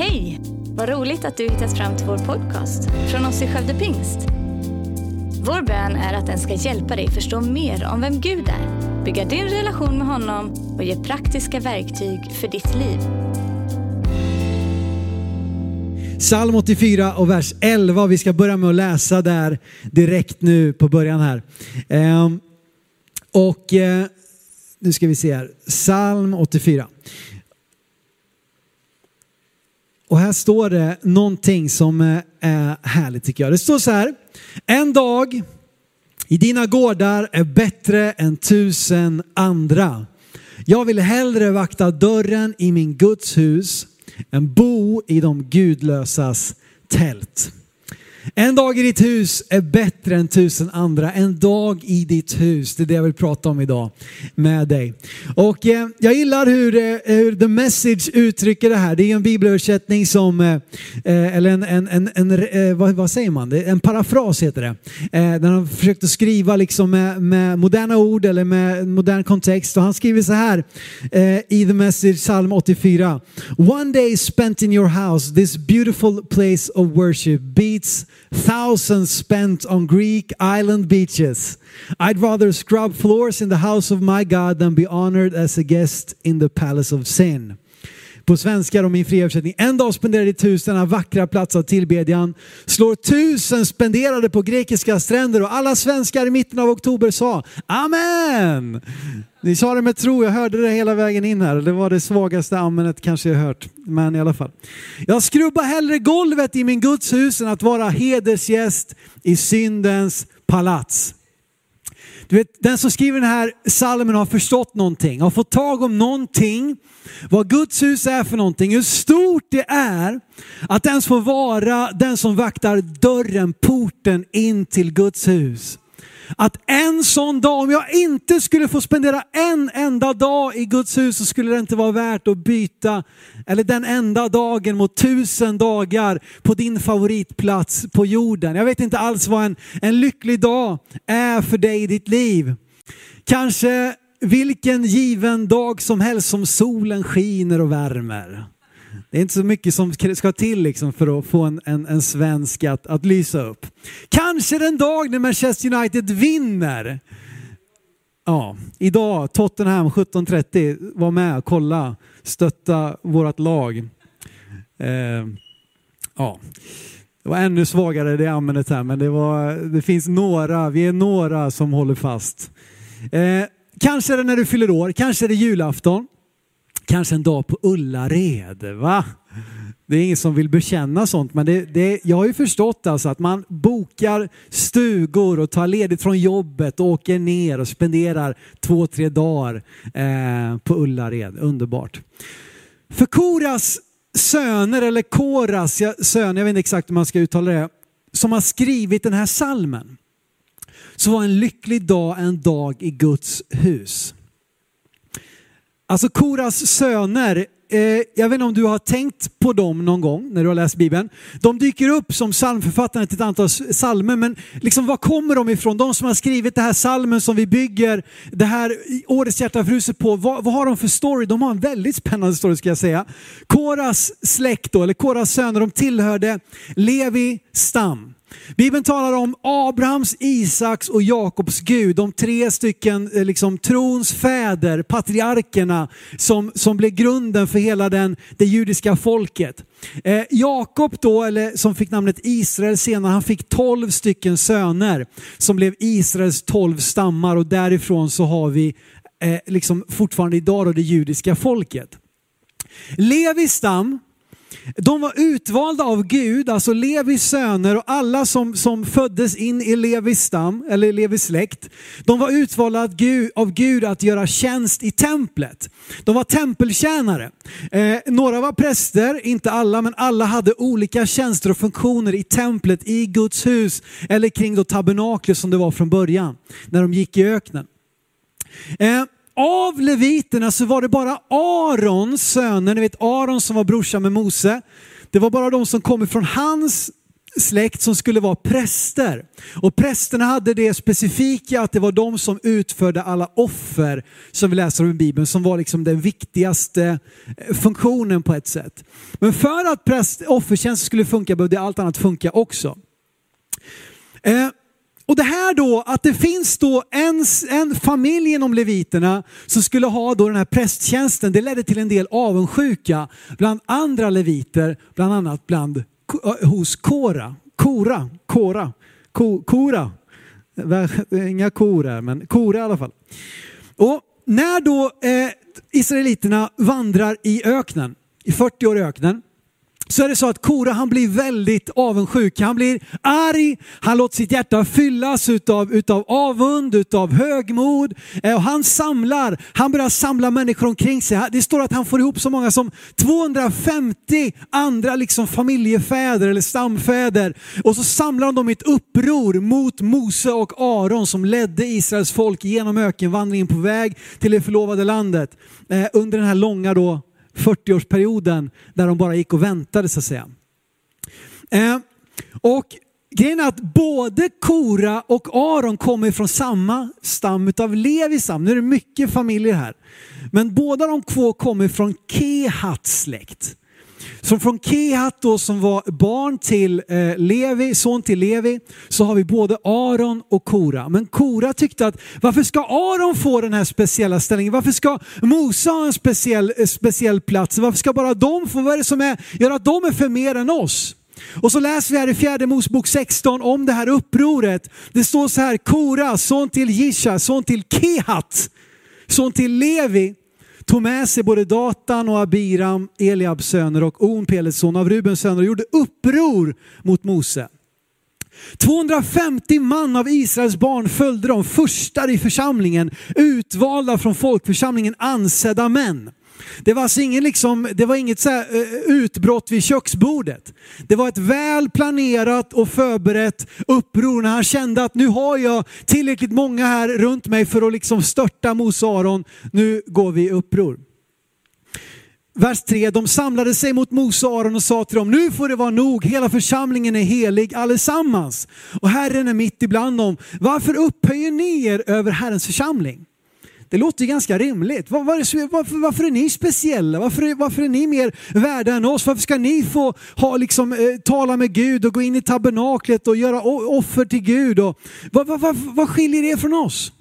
Hej! Vad roligt att du hittat fram till vår podcast från oss i Skövde Pingst. Vår bön är att den ska hjälpa dig förstå mer om vem Gud är, bygga din relation med honom och ge praktiska verktyg för ditt liv. Psalm 84 och vers 11. Vi ska börja med att läsa där direkt nu på början här. Ehm, och eh, nu ska vi se här. Psalm 84. Och här står det någonting som eh, är härligt tycker jag. Det står så här. En dag i dina gårdar är bättre än tusen andra. Jag vill hellre vakta dörren i min Guds hus än bo i de gudlösas tält. En dag i ditt hus är bättre än tusen andra. En dag i ditt hus, det är det jag vill prata om idag med dig. Och eh, jag gillar hur, eh, hur The Message uttrycker det här. Det är en bibelöversättning som, eh, eh, eller en, en, en, en eh, vad, vad, säger man, en parafras heter det. Eh, där han försökte skriva liksom med, med, moderna ord eller med modern kontext. Och han skriver så här eh, i The Message, psalm 84. One day spent in your house, this beautiful place of worship beats thousands spent on Greek island beaches. I'd rather scrub floors in the house of my God than be honored as a guest in the palace of sin. På svenska och min fria översättning. En dag spenderade tusen vackra platser av tillbedjan. Slår tusen spenderade på grekiska stränder och alla svenskar i mitten av oktober sa Amen! Ni sa det med tro, jag hörde det hela vägen in här. Det var det svagaste amenet kanske jag hört. Men i alla fall. Jag skrubbar hellre golvet i min Guds hus än att vara hedersgäst i syndens palats. Du vet, den som skriver den här salmen har förstått någonting, har fått tag om någonting, vad Guds hus är för någonting, hur stort det är att ens få vara den som vaktar dörren, porten in till Guds hus. Att en sån dag, om jag inte skulle få spendera en enda dag i Guds hus så skulle det inte vara värt att byta, eller den enda dagen mot tusen dagar på din favoritplats på jorden. Jag vet inte alls vad en, en lycklig dag är för dig i ditt liv. Kanske vilken given dag som helst som solen skiner och värmer. Det är inte så mycket som ska till liksom för att få en, en, en svensk att, att lysa upp. Kanske den dag när Manchester United vinner. Ja, idag Tottenham 17.30, var med, kolla, stötta vårt lag. Eh, ja. Det var ännu svagare det användet här, men det, var, det finns några, vi är några som håller fast. Eh, kanske är det när du fyller år, kanske är det julafton. Kanske en dag på Ullared, va? Det är ingen som vill bekänna sånt, men det, det, jag har ju förstått alltså att man bokar stugor och tar ledigt från jobbet och åker ner och spenderar två, tre dagar eh, på Ullared. Underbart. För Koras söner, eller Koras söner, jag vet inte exakt hur man ska uttala det, som har skrivit den här salmen, så var en lycklig dag en dag i Guds hus. Alltså Koras söner, eh, jag vet inte om du har tänkt på dem någon gång när du har läst Bibeln. De dyker upp som psalmförfattare till ett antal psalmer, men liksom var kommer de ifrån? De som har skrivit det här psalmen som vi bygger det här årets hjärta fruset på, vad, vad, har de för story? De har en väldigt spännande story ska jag säga. Koras släkt då, eller Koras söner, de tillhörde Levi stam. Bibeln talar om Abrahams, Isaks och Jakobs Gud, de tre stycken eh, liksom, trons fäder, patriarkerna som, som blev grunden för hela den, det judiska folket. Eh, Jakob då, eller som fick namnet Israel senare, han fick tolv stycken söner som blev Israels tolv stammar och därifrån så har vi eh, liksom fortfarande idag då det judiska folket. Levis stam, de var utvalda av Gud, alltså Levis söner och alla som, som föddes in i Levis stam, eller Levis släkt. De var utvalda av Gud, av Gud att göra tjänst i templet. De var tempeltjänare. Eh, några var präster, inte alla, men alla hade olika tjänster och funktioner i templet, i Guds hus eller kring då tabernaklet som det var från början, när de gick i öknen. Eh, av leviterna så var det bara Arons söner, ni vet Aron som var brorsa med Mose. Det var bara de som kom ifrån hans släkt som skulle vara präster. Och prästerna hade det specifika att det var de som utförde alla offer som vi läser om i Bibeln, som var liksom den viktigaste eh, funktionen på ett sätt. Men för att präst, offertjänst skulle funka behövde allt annat funka också. Eh, och det här då, att det finns då en, en familj inom leviterna som skulle ha då den här prästtjänsten, det ledde till en del avundsjuka bland andra leviter, bland annat bland, hos Kora. Kora, Kora, Ko, Kora. Inga kor här, men Kora i alla fall. Och när då eh, israeliterna vandrar i öknen, i 40 år i öknen, så är det så att Kora han blir väldigt avundsjuk. Han blir arg, han låter sitt hjärta fyllas utav, utav avund, utav högmod. Eh, och han samlar, han börjar samla människor omkring sig. Det står att han får ihop så många som 250 andra liksom familjefäder eller stamfäder. Och så samlar de i ett uppror mot Mose och Aron som ledde Israels folk genom ökenvandringen på väg till det förlovade landet. Eh, under den här långa då 40-årsperioden där de bara gick och väntade så att säga. Eh, och grejen är att både Kora och Aron kommer från samma stam av Levis stam. Nu är det mycket familjer här. Men båda de två kommer från Kehats släkt. Som från Kehat då som var barn till eh, Levi, son till Levi, så har vi både Aron och Kora. Men Kora tyckte att varför ska Aron få den här speciella ställningen? Varför ska Mose ha en speciell, eh, speciell plats? Varför ska bara de få, vad är det som är, gör att de är för mer än oss? Och så läser vi här i fjärde Mosebok 16 om det här upproret. Det står så här, Kora, son till Jisha, son till Kehat, son till Levi, tog med sig både Datan och Abiram, Eliabs söner och On, Pelets son av Rubens söner och gjorde uppror mot Mose. 250 man av Israels barn följde dem, förstar i församlingen, utvalda från folkförsamlingen, ansedda män. Det var, alltså ingen liksom, det var inget så här, eh, utbrott vid köksbordet. Det var ett väl planerat och förberett uppror när han kände att nu har jag tillräckligt många här runt mig för att liksom störta Mose Aron. Nu går vi i uppror. Vers 3, de samlade sig mot Mose och Aron och sa till dem, nu får det vara nog, hela församlingen är helig allesammans. Och Herren är mitt ibland dem. Varför upphöjer ni er över Herrens församling? Det låter ju ganska rimligt. Var, var, varför, varför, är ni speciella? Varför, varför är ni mer värda än oss? Varför ska ni få ha, liksom, eh, tala med Gud och gå in i tabernaklet och göra offer till Gud? Och, vad, vad, vad, vad skiljer er från oss?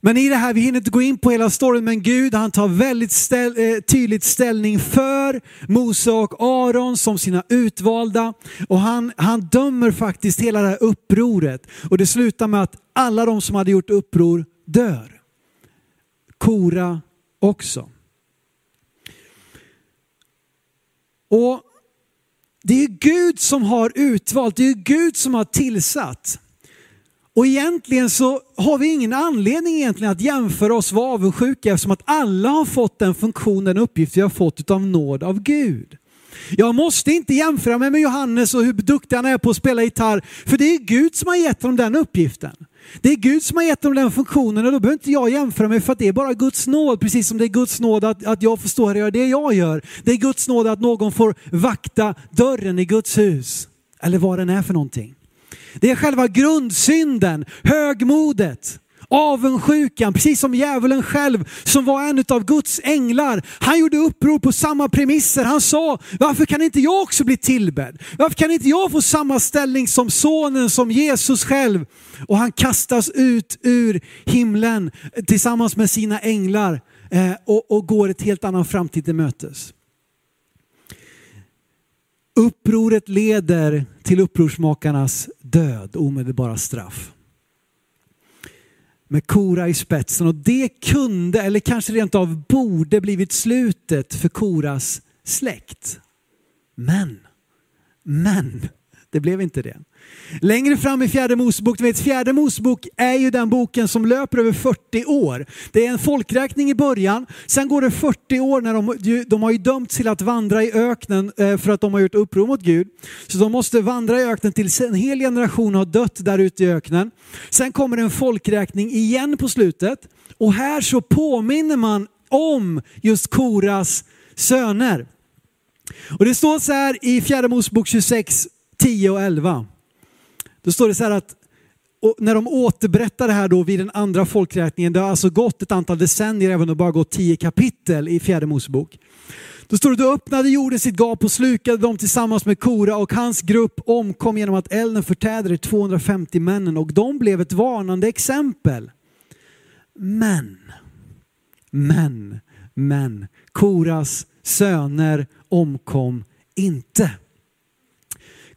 Men i det här, vi hinner inte gå in på hela storyn, men Gud han tar väldigt ställ, eh, tydligt ställning för Mose och Aron som sina utvalda. Och han, han dömer faktiskt hela det här upproret. Och det slutar med att alla de som hade gjort uppror dör. Kora också. Och det är Gud som har utvalt, det är Gud som har tillsatt. Och egentligen så har vi ingen anledning egentligen att jämföra oss vara avundsjuka eftersom att alla har fått den funktion, den uppgift vi har fått av nåd av Gud. Jag måste inte jämföra mig med Johannes och hur duktig han är på att spela gitarr, för det är Gud som har gett honom den uppgiften. Det är Gud som har gett dem den funktionen och då behöver inte jag jämföra mig för att det är bara Guds nåd. Precis som det är Guds nåd att, att jag får stå här och göra det jag gör. Det är Guds nåd att någon får vakta dörren i Guds hus. Eller vad den är för någonting. Det är själva grundsynden, högmodet. Avundsjukan, precis som djävulen själv som var en av Guds änglar. Han gjorde uppror på samma premisser. Han sa, varför kan inte jag också bli tillbedd? Varför kan inte jag få samma ställning som sonen, som Jesus själv? Och han kastas ut ur himlen tillsammans med sina änglar eh, och, och går ett helt annan framtid till mötes. Upproret leder till upprorsmakarnas död, omedelbara straff med Kora i spetsen och det kunde, eller kanske rent av borde blivit slutet för Koras släkt. Men, men, det blev inte det. Längre fram i fjärde Mosebok, vet, fjärde Mosebok är ju den boken som löper över 40 år. Det är en folkräkning i början, sen går det 40 år när de, de har ju dömts till att vandra i öknen eh, för att de har gjort uppror mot Gud. Så de måste vandra i öknen tills en hel generation har dött där ute i öknen. Sen kommer en folkräkning igen på slutet och här så påminner man om just Koras söner. Och det står så här i fjärde Mosebok 26 10 och 11. Då står det så här att och när de återberättar det här då vid den andra folkräkningen, det har alltså gått ett antal decennier även om det bara gått tio kapitel i fjärde Mosebok. Då står det, då öppnade jorden sitt gap och slukade dem tillsammans med Kora och hans grupp omkom genom att elden förtädde de 250 männen och de blev ett varnande exempel. Men, men, men, Koras söner omkom inte.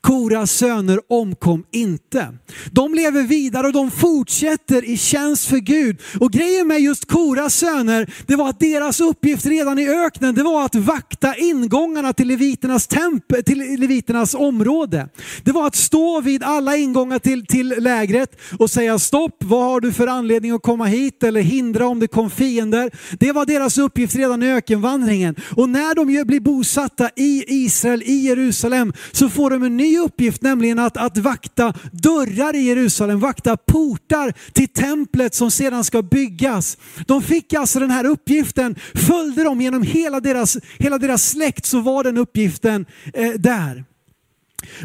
Koras söner omkom inte. De lever vidare och de fortsätter i tjänst för Gud. Och grejen med just Koras söner, det var att deras uppgift redan i öknen, det var att vakta ingångarna till leviternas, temp till leviternas område. Det var att stå vid alla ingångar till, till lägret och säga stopp, vad har du för anledning att komma hit? Eller hindra om det kom fiender. Det var deras uppgift redan i ökenvandringen. Och när de blir bosatta i Israel, i Jerusalem, så får de en ny ny uppgift, nämligen att, att vakta dörrar i Jerusalem, vakta portar till templet som sedan ska byggas. De fick alltså den här uppgiften, följde de genom hela deras, hela deras släkt så var den uppgiften eh, där.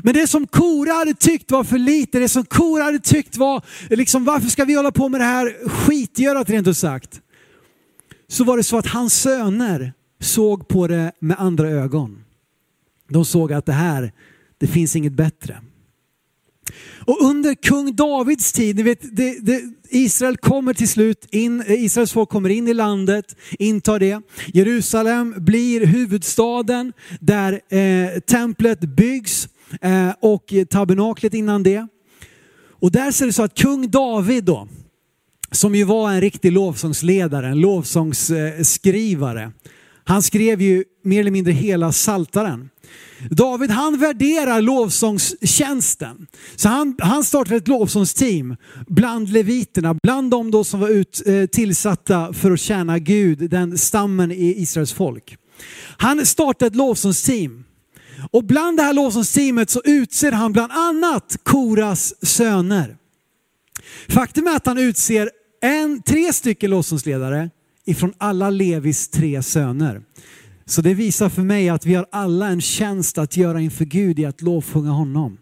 Men det som Kora hade tyckt var för lite, det som Kora hade tyckt var, liksom, varför ska vi hålla på med det här skitgörat rent ut sagt? Så var det så att hans söner såg på det med andra ögon. De såg att det här, det finns inget bättre. Och under kung Davids tid, ni vet, det, det, Israel kommer till slut in, eh, Israels folk kommer in i landet, intar det. Jerusalem blir huvudstaden där eh, templet byggs eh, och tabernaklet innan det. Och där ser det så att kung David då, som ju var en riktig lovsångsledare, en lovsångsskrivare. Han skrev ju mer eller mindre hela saltaren. David han värderar lovsångstjänsten. Så han, han startar ett lovsångsteam bland leviterna, bland de då som var ut, eh, tillsatta för att tjäna Gud, den stammen i Israels folk. Han startar ett lovsångsteam. Och bland det här lovsångsteamet så utser han bland annat Koras söner. Faktum är att han utser en, tre stycken lovsångsledare ifrån alla Levis tre söner. Så det visar för mig att vi har alla en tjänst att göra inför Gud i att lovsjunga honom.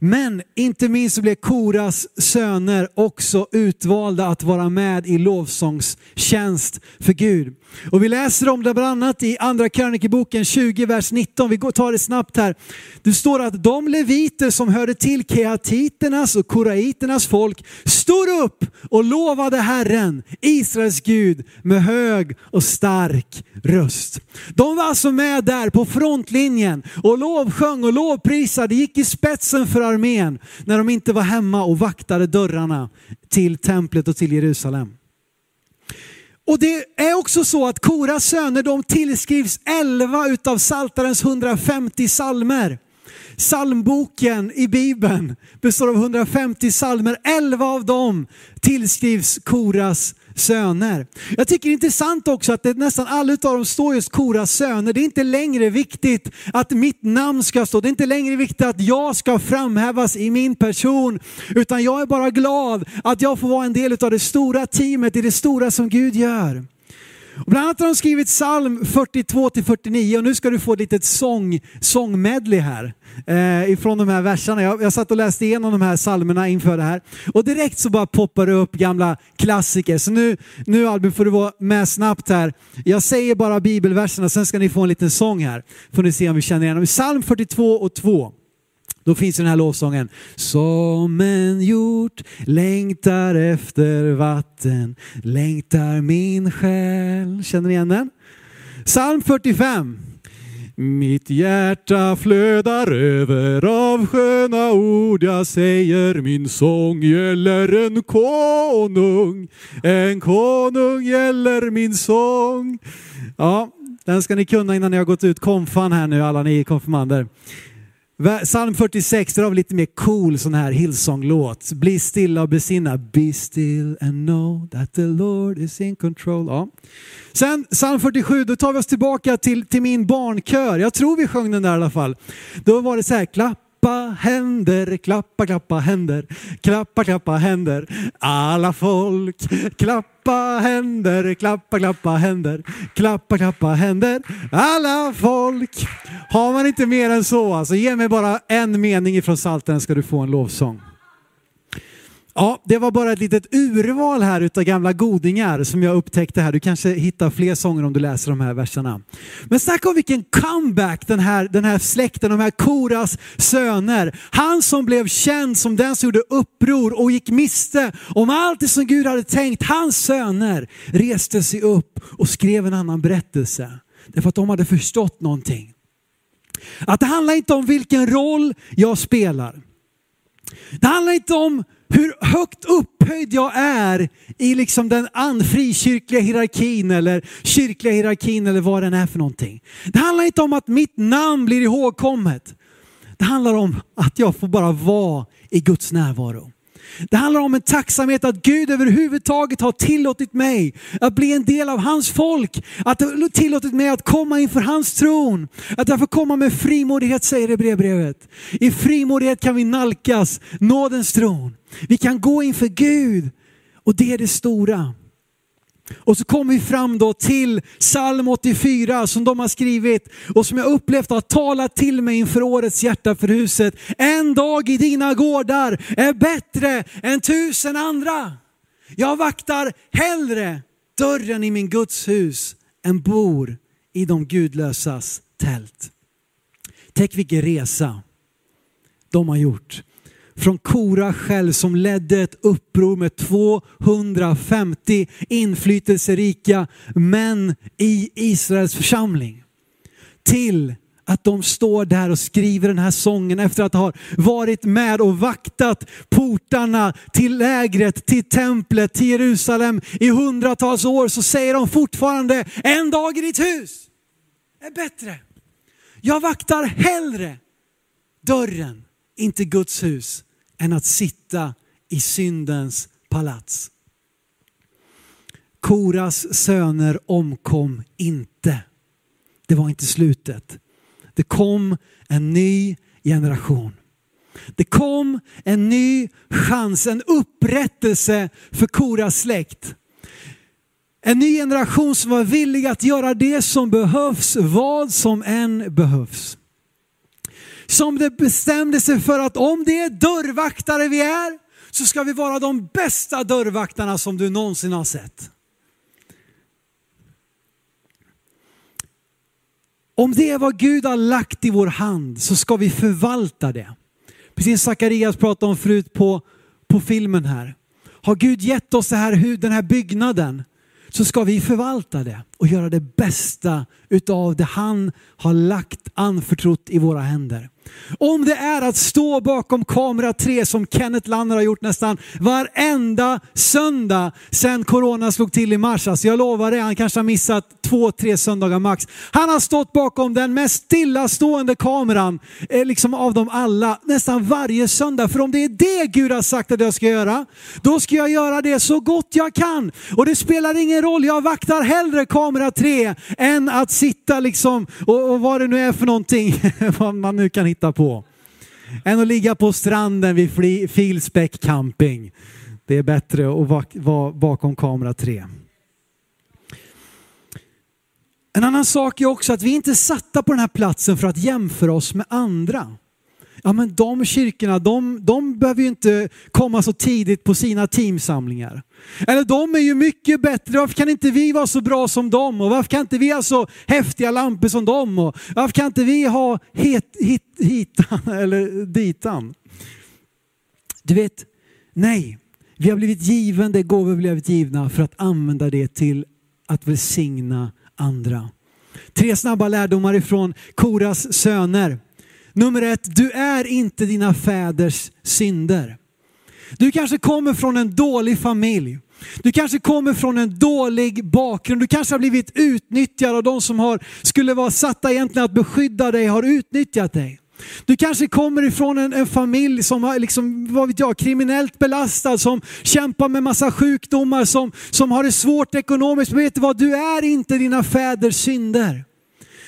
Men inte minst så blev Koras söner också utvalda att vara med i lovsångstjänst för Gud. Och vi läser om det bland annat i andra krönikeboken 20, vers 19. Vi tar det snabbt här. Det står att de leviter som hörde till keatiternas och koraiternas folk stod upp och lovade Herren, Israels Gud, med hög och stark röst. De var alltså med där på frontlinjen och lovsjöng och lovprisade, gick i spetsen för armén när de inte var hemma och vaktade dörrarna till templet och till Jerusalem. Och det är också så att Koras söner de tillskrivs 11 utav Saltarens 150 salmer. Psalmboken i Bibeln består av 150 salmer. 11 av dem tillskrivs Koras söner. Jag tycker det är intressant också att det nästan alla av dem står just Koras söner. Det är inte längre viktigt att mitt namn ska stå. Det är inte längre viktigt att jag ska framhävas i min person. Utan jag är bara glad att jag får vara en del av det stora teamet i det stora som Gud gör. Och bland annat har de skrivit psalm 42 49 och nu ska du få ett litet sång, sångmedley här eh, ifrån de här verserna. Jag, jag satt och läste igenom de här psalmerna inför det här och direkt så bara poppar det upp gamla klassiker. Så nu, nu Albin får du vara med snabbt här. Jag säger bara bibelverserna, sen ska ni få en liten sång här. Får ni se om vi känner igen dem. Psalm 42 och 2. Då finns den här lovsången. Som en hjort längtar efter vatten, längtar min själ. Känner ni igen den? Psalm 45. Mitt hjärta flödar över av sköna ord. Jag säger min sång gäller en konung. En konung gäller min sång. Ja, den ska ni kunna innan ni har gått ut konfan här nu, alla ni konfirmander. Psalm 46, där har vi lite mer cool sån här Hillsong-låt. Bli stilla och besinna. Be still and know that the Lord is in control. Ja. Sen psalm 47, då tar vi oss tillbaka till, till min barnkör. Jag tror vi sjöng den där i alla fall. Då var det så här, klapp Klappa händer, klappa, klappa händer, klappa, klappa händer. Alla folk, klappa händer, klappa, klappa händer, klappa, klappa händer. Alla folk. Har man inte mer än så, alltså ge mig bara en mening ifrån Psaltaren ska du få en lovsång. Ja, det var bara ett litet urval här utav gamla godingar som jag upptäckte här. Du kanske hittar fler sånger om du läser de här verserna. Men snacka om vilken comeback den här, den här släkten, de här Koras söner. Han som blev känd som den som gjorde uppror och gick miste om allt det som Gud hade tänkt. Hans söner reste sig upp och skrev en annan berättelse. Därför att de hade förstått någonting. Att det handlar inte om vilken roll jag spelar. Det handlar inte om hur högt upphöjd jag är i liksom den frikyrkliga hierarkin eller kyrkliga hierarkin eller vad den är för någonting. Det handlar inte om att mitt namn blir ihågkommet. Det handlar om att jag får bara vara i Guds närvaro. Det handlar om en tacksamhet att Gud överhuvudtaget har tillåtit mig att bli en del av hans folk. Att har tillåtit mig att komma inför hans tron. Att jag får komma med frimodighet säger det brevbrevet. I frimodighet kan vi nalkas nådens tron. Vi kan gå inför Gud och det är det stora. Och så kommer vi fram då till psalm 84 som de har skrivit och som jag upplevt har talat till mig inför årets hjärta för huset. En dag i dina gårdar är bättre än tusen andra. Jag vaktar hellre dörren i min Guds hus än bor i de gudlösas tält. Tänk vilken resa de har gjort från Kora själv som ledde ett uppror med 250 inflytelserika män i Israels församling. Till att de står där och skriver den här sången efter att ha varit med och vaktat portarna till lägret, till templet, till Jerusalem i hundratals år så säger de fortfarande en dag i ditt hus är bättre. Jag vaktar hellre dörren, inte Guds hus, än att sitta i syndens palats. Koras söner omkom inte. Det var inte slutet. Det kom en ny generation. Det kom en ny chans, en upprättelse för Koras släkt. En ny generation som var villig att göra det som behövs, vad som än behövs som det bestämde sig för att om det är dörrvaktare vi är, så ska vi vara de bästa dörrvaktarna som du någonsin har sett. Om det är vad Gud har lagt i vår hand så ska vi förvalta det. Precis som Sakarias pratade om förut på, på filmen här. Har Gud gett oss det här, den här byggnaden så ska vi förvalta det och göra det bästa utav det han har lagt anförtrott i våra händer. Om det är att stå bakom kamera 3 som Kenneth Lanner har gjort nästan varenda söndag sedan corona slog till i mars. Alltså jag lovar det, han kanske har missat två, tre söndagar max. Han har stått bakom den mest stillastående kameran eh, liksom av dem alla nästan varje söndag. För om det är det Gud har sagt att jag ska göra, då ska jag göra det så gott jag kan. Och det spelar ingen roll, jag vaktar hellre kamera 3 än att sitta liksom och, och vad det nu är för någonting, vad man nu kan hitta titta på. Än att ligga på stranden vid Filsbäck camping. Det är bättre att vara bakom kamera 3. En annan sak är också att vi inte är satta på den här platsen för att jämföra oss med andra. Ja men de kyrkorna, de, de behöver ju inte komma så tidigt på sina teamsamlingar. Eller de är ju mycket bättre, varför kan inte vi vara så bra som dem? Och varför kan inte vi ha så häftiga lampor som dem? Och varför kan inte vi ha het, hit, hitan eller ditan? Du vet, nej. Vi har blivit given det gåvor vi blivit givna för att använda det till att välsigna andra. Tre snabba lärdomar ifrån Koras söner. Nummer ett, du är inte dina fäders synder. Du kanske kommer från en dålig familj. Du kanske kommer från en dålig bakgrund. Du kanske har blivit utnyttjad av de som har, skulle vara satta egentligen att beskydda dig, har utnyttjat dig. Du kanske kommer ifrån en, en familj som är liksom, vad vet jag, kriminellt belastad, som kämpar med massa sjukdomar, som, som har det svårt ekonomiskt. Men vet du vad, du är inte dina fäders synder.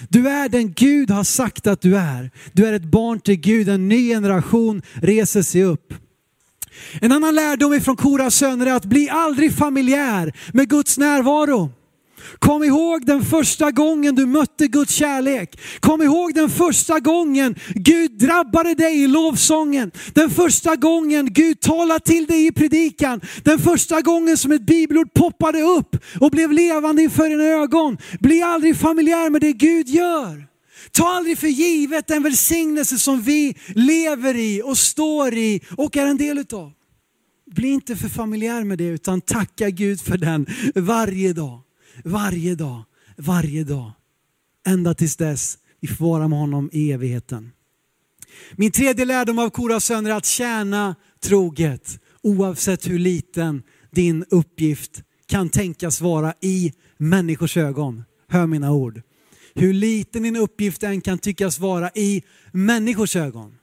Du är den Gud har sagt att du är. Du är ett barn till Gud, en ny generation reser sig upp. En annan lärdom ifrån Koras söner är att bli aldrig familjär med Guds närvaro. Kom ihåg den första gången du mötte Guds kärlek. Kom ihåg den första gången Gud drabbade dig i lovsången. Den första gången Gud talade till dig i predikan. Den första gången som ett bibelord poppade upp och blev levande inför dina ögon. Bli aldrig familjär med det Gud gör. Ta aldrig för givet den välsignelse som vi lever i och står i och är en del utav. Bli inte för familjär med det utan tacka Gud för den varje dag. Varje dag, varje dag. Ända tills dess vi får vara med honom i evigheten. Min tredje lärdom av Koras söner är att tjäna troget oavsett hur liten din uppgift kan tänkas vara i människors ögon. Hör mina ord. Hur liten din uppgift än kan tyckas vara i människors ögon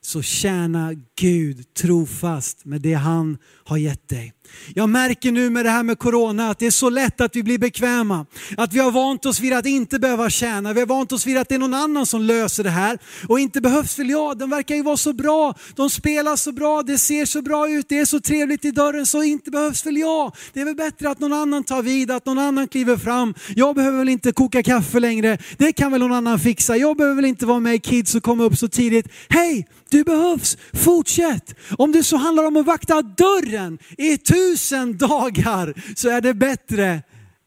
så tjäna Gud trofast med det han har gett dig. Jag märker nu med det här med corona att det är så lätt att vi blir bekväma. Att vi har vant oss vid att inte behöva tjäna. Vi har vant oss vid att det är någon annan som löser det här. Och inte behövs väl jag, de verkar ju vara så bra. De spelar så bra, det ser så bra ut, det är så trevligt i dörren så inte behövs väl jag. Det är väl bättre att någon annan tar vid, att någon annan kliver fram. Jag behöver väl inte koka kaffe längre, det kan väl någon annan fixa. Jag behöver väl inte vara med i Kids och komma upp så tidigt. Hej, du behövs, fortsätt. Om det så handlar om att vakta dörren i ett tusen dagar så är det bättre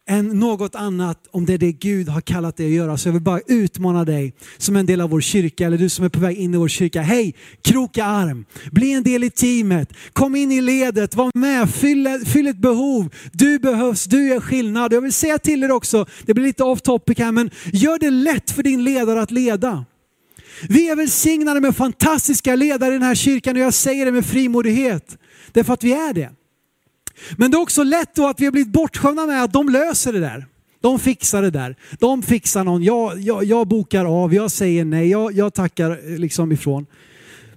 än något annat om det är det Gud har kallat dig att göra. Så jag vill bara utmana dig som en del av vår kyrka eller du som är på väg in i vår kyrka. Hej, kroka arm, bli en del i teamet, kom in i ledet, var med, fyll, fyll ett behov. Du behövs, du gör skillnad. Jag vill säga till er också, det blir lite off topic här, men gör det lätt för din ledare att leda. Vi är välsignade med fantastiska ledare i den här kyrkan och jag säger det med frimodighet. Därför att vi är det. Men det är också lätt då att vi har blivit bortskämda med att de löser det där. De fixar det där. De fixar någon. Jag, jag, jag bokar av, jag säger nej, jag, jag tackar eh, liksom ifrån.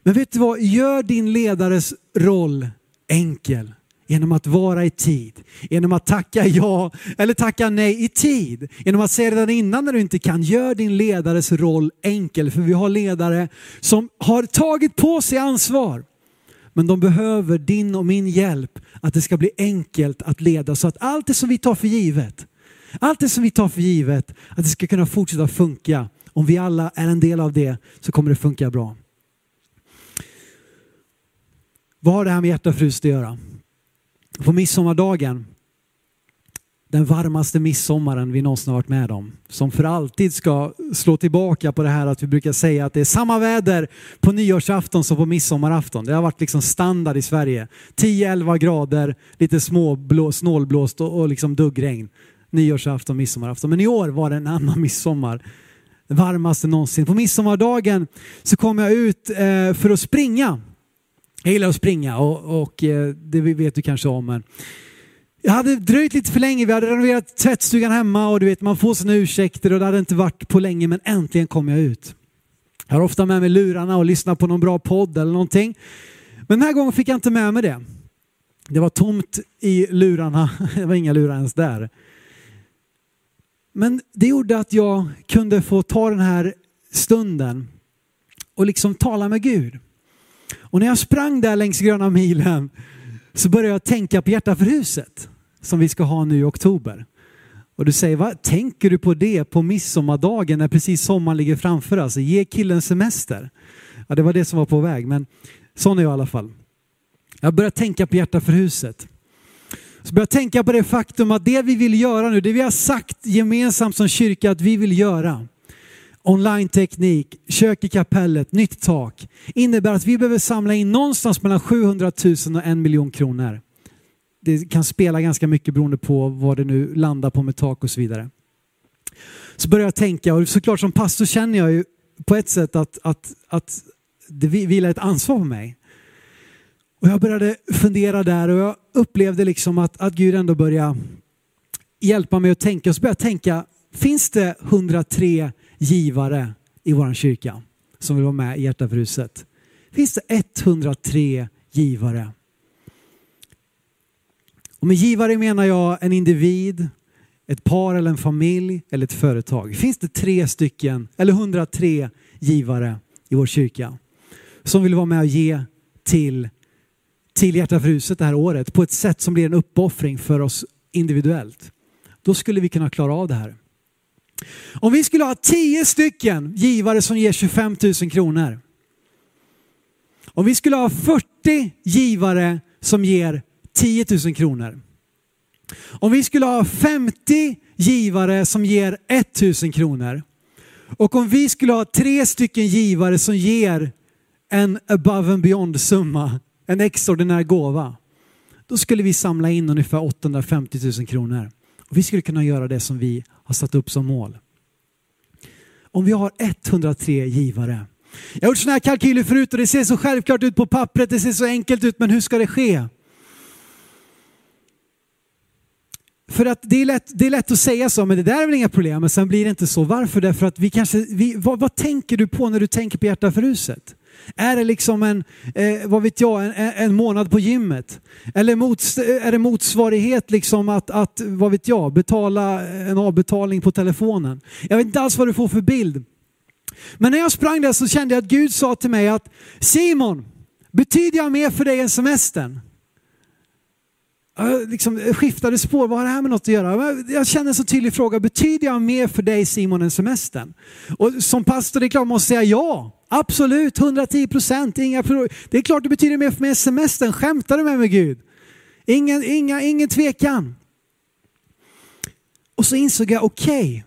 Men vet du vad? Gör din ledares roll enkel genom att vara i tid, genom att tacka ja eller tacka nej i tid, genom att säga redan innan när du inte kan. Gör din ledares roll enkel, för vi har ledare som har tagit på sig ansvar. Men de behöver din och min hjälp att det ska bli enkelt att leda så att allt det som vi tar för givet, allt det som vi tar för givet, att det ska kunna fortsätta funka. Om vi alla är en del av det så kommer det funka bra. Vad har det här med hjärtafrust att göra? På midsommardagen, den varmaste midsommaren vi någonsin har varit med om, som för alltid ska slå tillbaka på det här att vi brukar säga att det är samma väder på nyårsafton som på midsommarafton. Det har varit liksom standard i Sverige. 10-11 grader, lite småblå, snålblåst och, och liksom duggregn. Nyårsafton, midsommarafton. Men i år var det en annan midsommar. Den varmaste någonsin. På midsommardagen så kom jag ut eh, för att springa jag gillar att springa och, och eh, det vet du kanske om. Men jag hade dröjt lite för länge. Vi hade renoverat tvättstugan hemma och du vet man får sina ursäkter och det hade inte varit på länge men äntligen kom jag ut. Jag har ofta med mig lurarna och lyssnar på någon bra podd eller någonting. Men den här gången fick jag inte med mig det. Det var tomt i lurarna. Det var inga lurar ens där. Men det gjorde att jag kunde få ta den här stunden och liksom tala med Gud. Och när jag sprang där längs gröna milen så började jag tänka på Hjärta för huset som vi ska ha nu i oktober. Och du säger, vad tänker du på det på midsommardagen när precis sommaren ligger framför oss? Ge killen semester. Ja, det var det som var på väg, men sån är jag i alla fall. Jag börjar tänka på Hjärta för huset. Så börjar jag tänka på det faktum att det vi vill göra nu, det vi har sagt gemensamt som kyrka att vi vill göra, online-teknik, kök i kapellet, nytt tak innebär att vi behöver samla in någonstans mellan 700 000 och en miljon kronor. Det kan spela ganska mycket beroende på vad det nu landar på med tak och så vidare. Så börjar jag tänka, och såklart som pastor känner jag ju på ett sätt att, att, att det vilar ett ansvar på mig. Och jag började fundera där och jag upplevde liksom att, att Gud ändå började hjälpa mig att tänka. Och så började jag tänka, finns det 103 givare i vår kyrka som vill vara med i Hjärta för huset. Finns det 103 givare. Och med givare menar jag en individ, ett par eller en familj eller ett företag. Finns det tre stycken eller 103 givare i vår kyrka som vill vara med och ge till, till Hjärta för huset det här året på ett sätt som blir en uppoffring för oss individuellt. Då skulle vi kunna klara av det här. Om vi skulle ha tio stycken givare som ger 25 000 kronor. Om vi skulle ha 40 givare som ger 10 000 kronor. Om vi skulle ha 50 givare som ger 1 000 kronor. Och om vi skulle ha tre stycken givare som ger en above and beyond summa, en extraordinär gåva. Då skulle vi samla in ungefär 850 000 kronor. Och vi skulle kunna göra det som vi har satt upp som mål. Om vi har 103 givare. Jag har gjort sådana här kalkyler förut och det ser så självklart ut på pappret, det ser så enkelt ut, men hur ska det ske? För att det är, lätt, det är lätt att säga så, men det där är väl inga problem, men sen blir det inte så. Varför? Därför att vi kanske, vi, vad, vad tänker du på när du tänker på hjärta för huset? Är det liksom en, eh, vad vet jag, en, en månad på gymmet? Eller mots, eh, är det motsvarighet liksom att, att, vad vet jag, betala en avbetalning på telefonen? Jag vet inte alls vad du får för bild. Men när jag sprang där så kände jag att Gud sa till mig att Simon, betyder jag mer för dig än semestern? Liksom eh, skiftade spår, vad har det här med något att göra? Jag känner en så tydlig fråga, betyder jag mer för dig Simon än semestern? Och som pastor, det är klart man måste säga ja. Absolut, 110 procent. Det är klart det betyder mer för mig än semestern. Skämtar du med mig Gud? Ingen, inga, ingen tvekan. Och så insåg jag, okej, okay,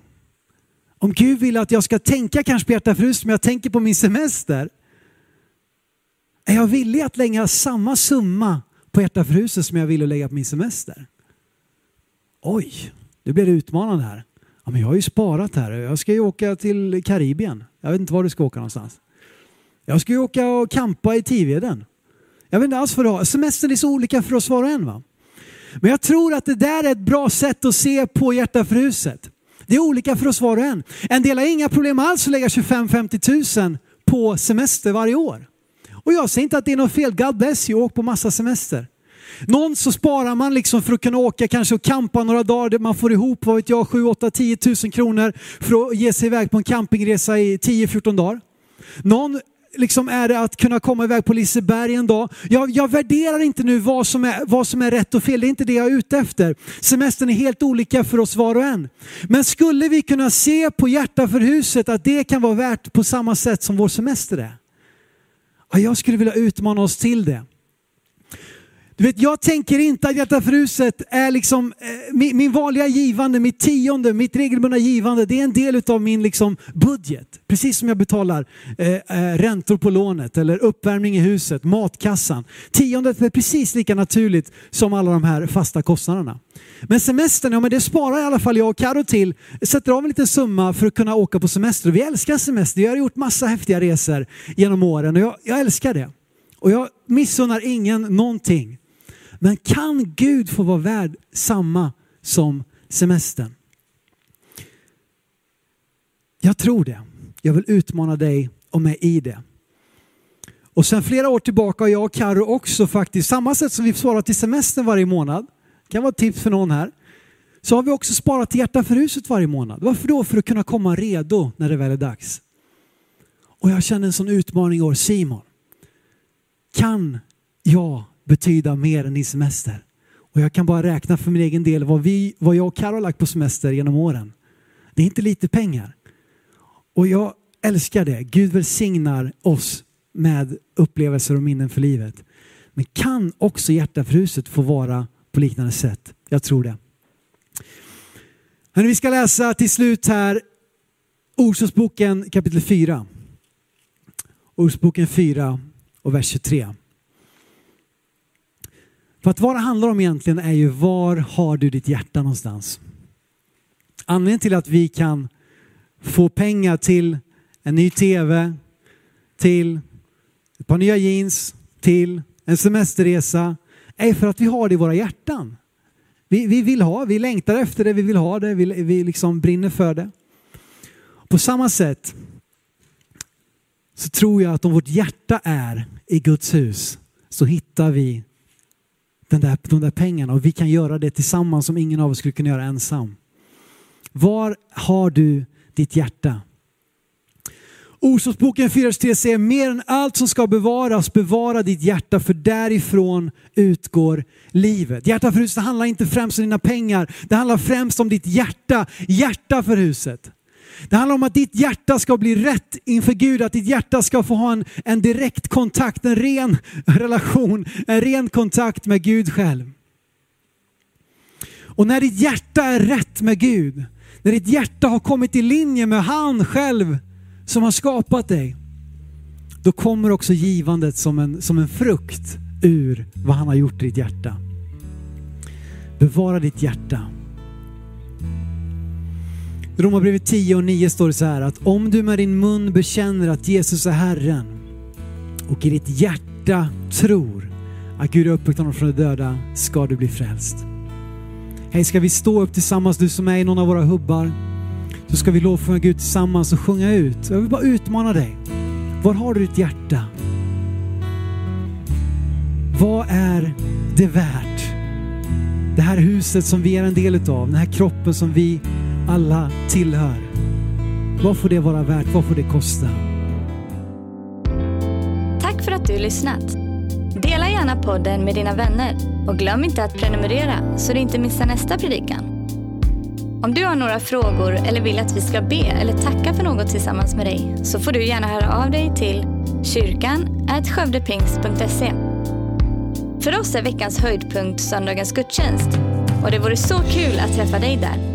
om Gud vill att jag ska tänka kanske på hjärta förut som jag tänker på min semester. Är jag villig att lägga samma summa på hjärta för huset som jag ville lägga på min semester? Oj, nu blir det utmanande här. Ja, men jag har ju sparat här. Jag ska ju åka till Karibien. Jag vet inte var du ska åka någonstans. Jag ska ju åka och campa i Tiveden. Jag vet inte alls vad du har. Semestern är så olika för oss var och en. Va? Men jag tror att det där är ett bra sätt att se på hjärta för huset. Det är olika för oss var och en. En del har inga problem alls att lägga 25-50 000 på semester varje år. Och jag säger inte att det är något fel. God bless you, åk på massa semester. Någon så sparar man liksom för att kunna åka kanske och campa några dagar. Man får ihop, vad vet jag, 7, 8, 10 000 kronor för att ge sig iväg på en campingresa i 10-14 dagar. Någon liksom är det att kunna komma iväg på Liseberg en dag. Jag, jag värderar inte nu vad som, är, vad som är rätt och fel, det är inte det jag är ute efter. Semestern är helt olika för oss var och en. Men skulle vi kunna se på hjärta för huset att det kan vara värt på samma sätt som vår semester är? Jag skulle vilja utmana oss till det. Du vet, jag tänker inte att Hjärta fruset är liksom eh, min, min, vanliga givande, mitt tionde, mitt regelbundna givande. Det är en del av min liksom, budget. Precis som jag betalar eh, eh, räntor på lånet eller uppvärmning i huset, matkassan. Tiondet är precis lika naturligt som alla de här fasta kostnaderna. Men semestern, ja men det sparar i alla fall jag och Karo till. Sätter av en liten summa för att kunna åka på semester. Vi älskar semester. Jag har gjort massa häftiga resor genom åren och jag, jag älskar det. Och jag missunnar ingen någonting. Men kan Gud få vara värd samma som semestern? Jag tror det. Jag vill utmana dig och mig i det. Och sen flera år tillbaka har jag och Karo också faktiskt, samma sätt som vi sparar till semestern varje månad, kan vara ett tips för någon här, så har vi också sparat till hjärta för huset varje månad. Varför då? För att kunna komma redo när det väl är dags. Och jag känner en sån utmaning i år, Simon, kan jag betyda mer än din semester. Och jag kan bara räkna för min egen del vad, vi, vad jag och Carro har lagt på semester genom åren. Det är inte lite pengar. Och jag älskar det. Gud välsignar oss med upplevelser och minnen för livet. Men kan också hjärtafruset få vara på liknande sätt? Jag tror det. Men vi ska läsa till slut här Ordspråksboken kapitel 4. Ordspråksboken 4 och vers 23. För att vad det handlar om egentligen är ju var har du ditt hjärta någonstans? Anledningen till att vi kan få pengar till en ny tv, till ett par nya jeans, till en semesterresa är för att vi har det i våra hjärtan. Vi, vi vill ha, vi längtar efter det, vi vill ha det, vi, vi liksom brinner för det. På samma sätt så tror jag att om vårt hjärta är i Guds hus så hittar vi den där, de där pengarna och vi kan göra det tillsammans som ingen av oss skulle kunna göra ensam. Var har du ditt hjärta? Ordspråksboken 4.3 säger mer än allt som ska bevaras, bevara ditt hjärta för därifrån utgår livet. Hjärta för huset handlar inte främst om dina pengar, det handlar främst om ditt hjärta, hjärta för huset. Det handlar om att ditt hjärta ska bli rätt inför Gud, att ditt hjärta ska få ha en, en direkt kontakt, en ren relation, en ren kontakt med Gud själv. Och när ditt hjärta är rätt med Gud, när ditt hjärta har kommit i linje med han själv som har skapat dig, då kommer också givandet som en, som en frukt ur vad han har gjort i ditt hjärta. Bevara ditt hjärta. Romarbrevet 10 och 9 står det så här att om du med din mun bekänner att Jesus är Herren och i ditt hjärta tror att Gud har uppväckt honom från de döda ska du bli frälst. Hej, ska vi stå upp tillsammans, du som är i någon av våra hubbar, så ska vi lovsjunga Gud tillsammans och sjunga ut. Jag vill bara utmana dig. Var har du ditt hjärta? Vad är det värt? Det här huset som vi är en del utav, den här kroppen som vi alla tillhör. Vad får det vara värt? Vad får det kosta? Tack för att du lyssnat. Dela gärna podden med dina vänner och glöm inte att prenumerera så du inte missar nästa predikan. Om du har några frågor eller vill att vi ska be eller tacka för något tillsammans med dig så får du gärna höra av dig till kyrkan skövdepingst.se. För oss är veckans höjdpunkt söndagens gudstjänst och det vore så kul att träffa dig där.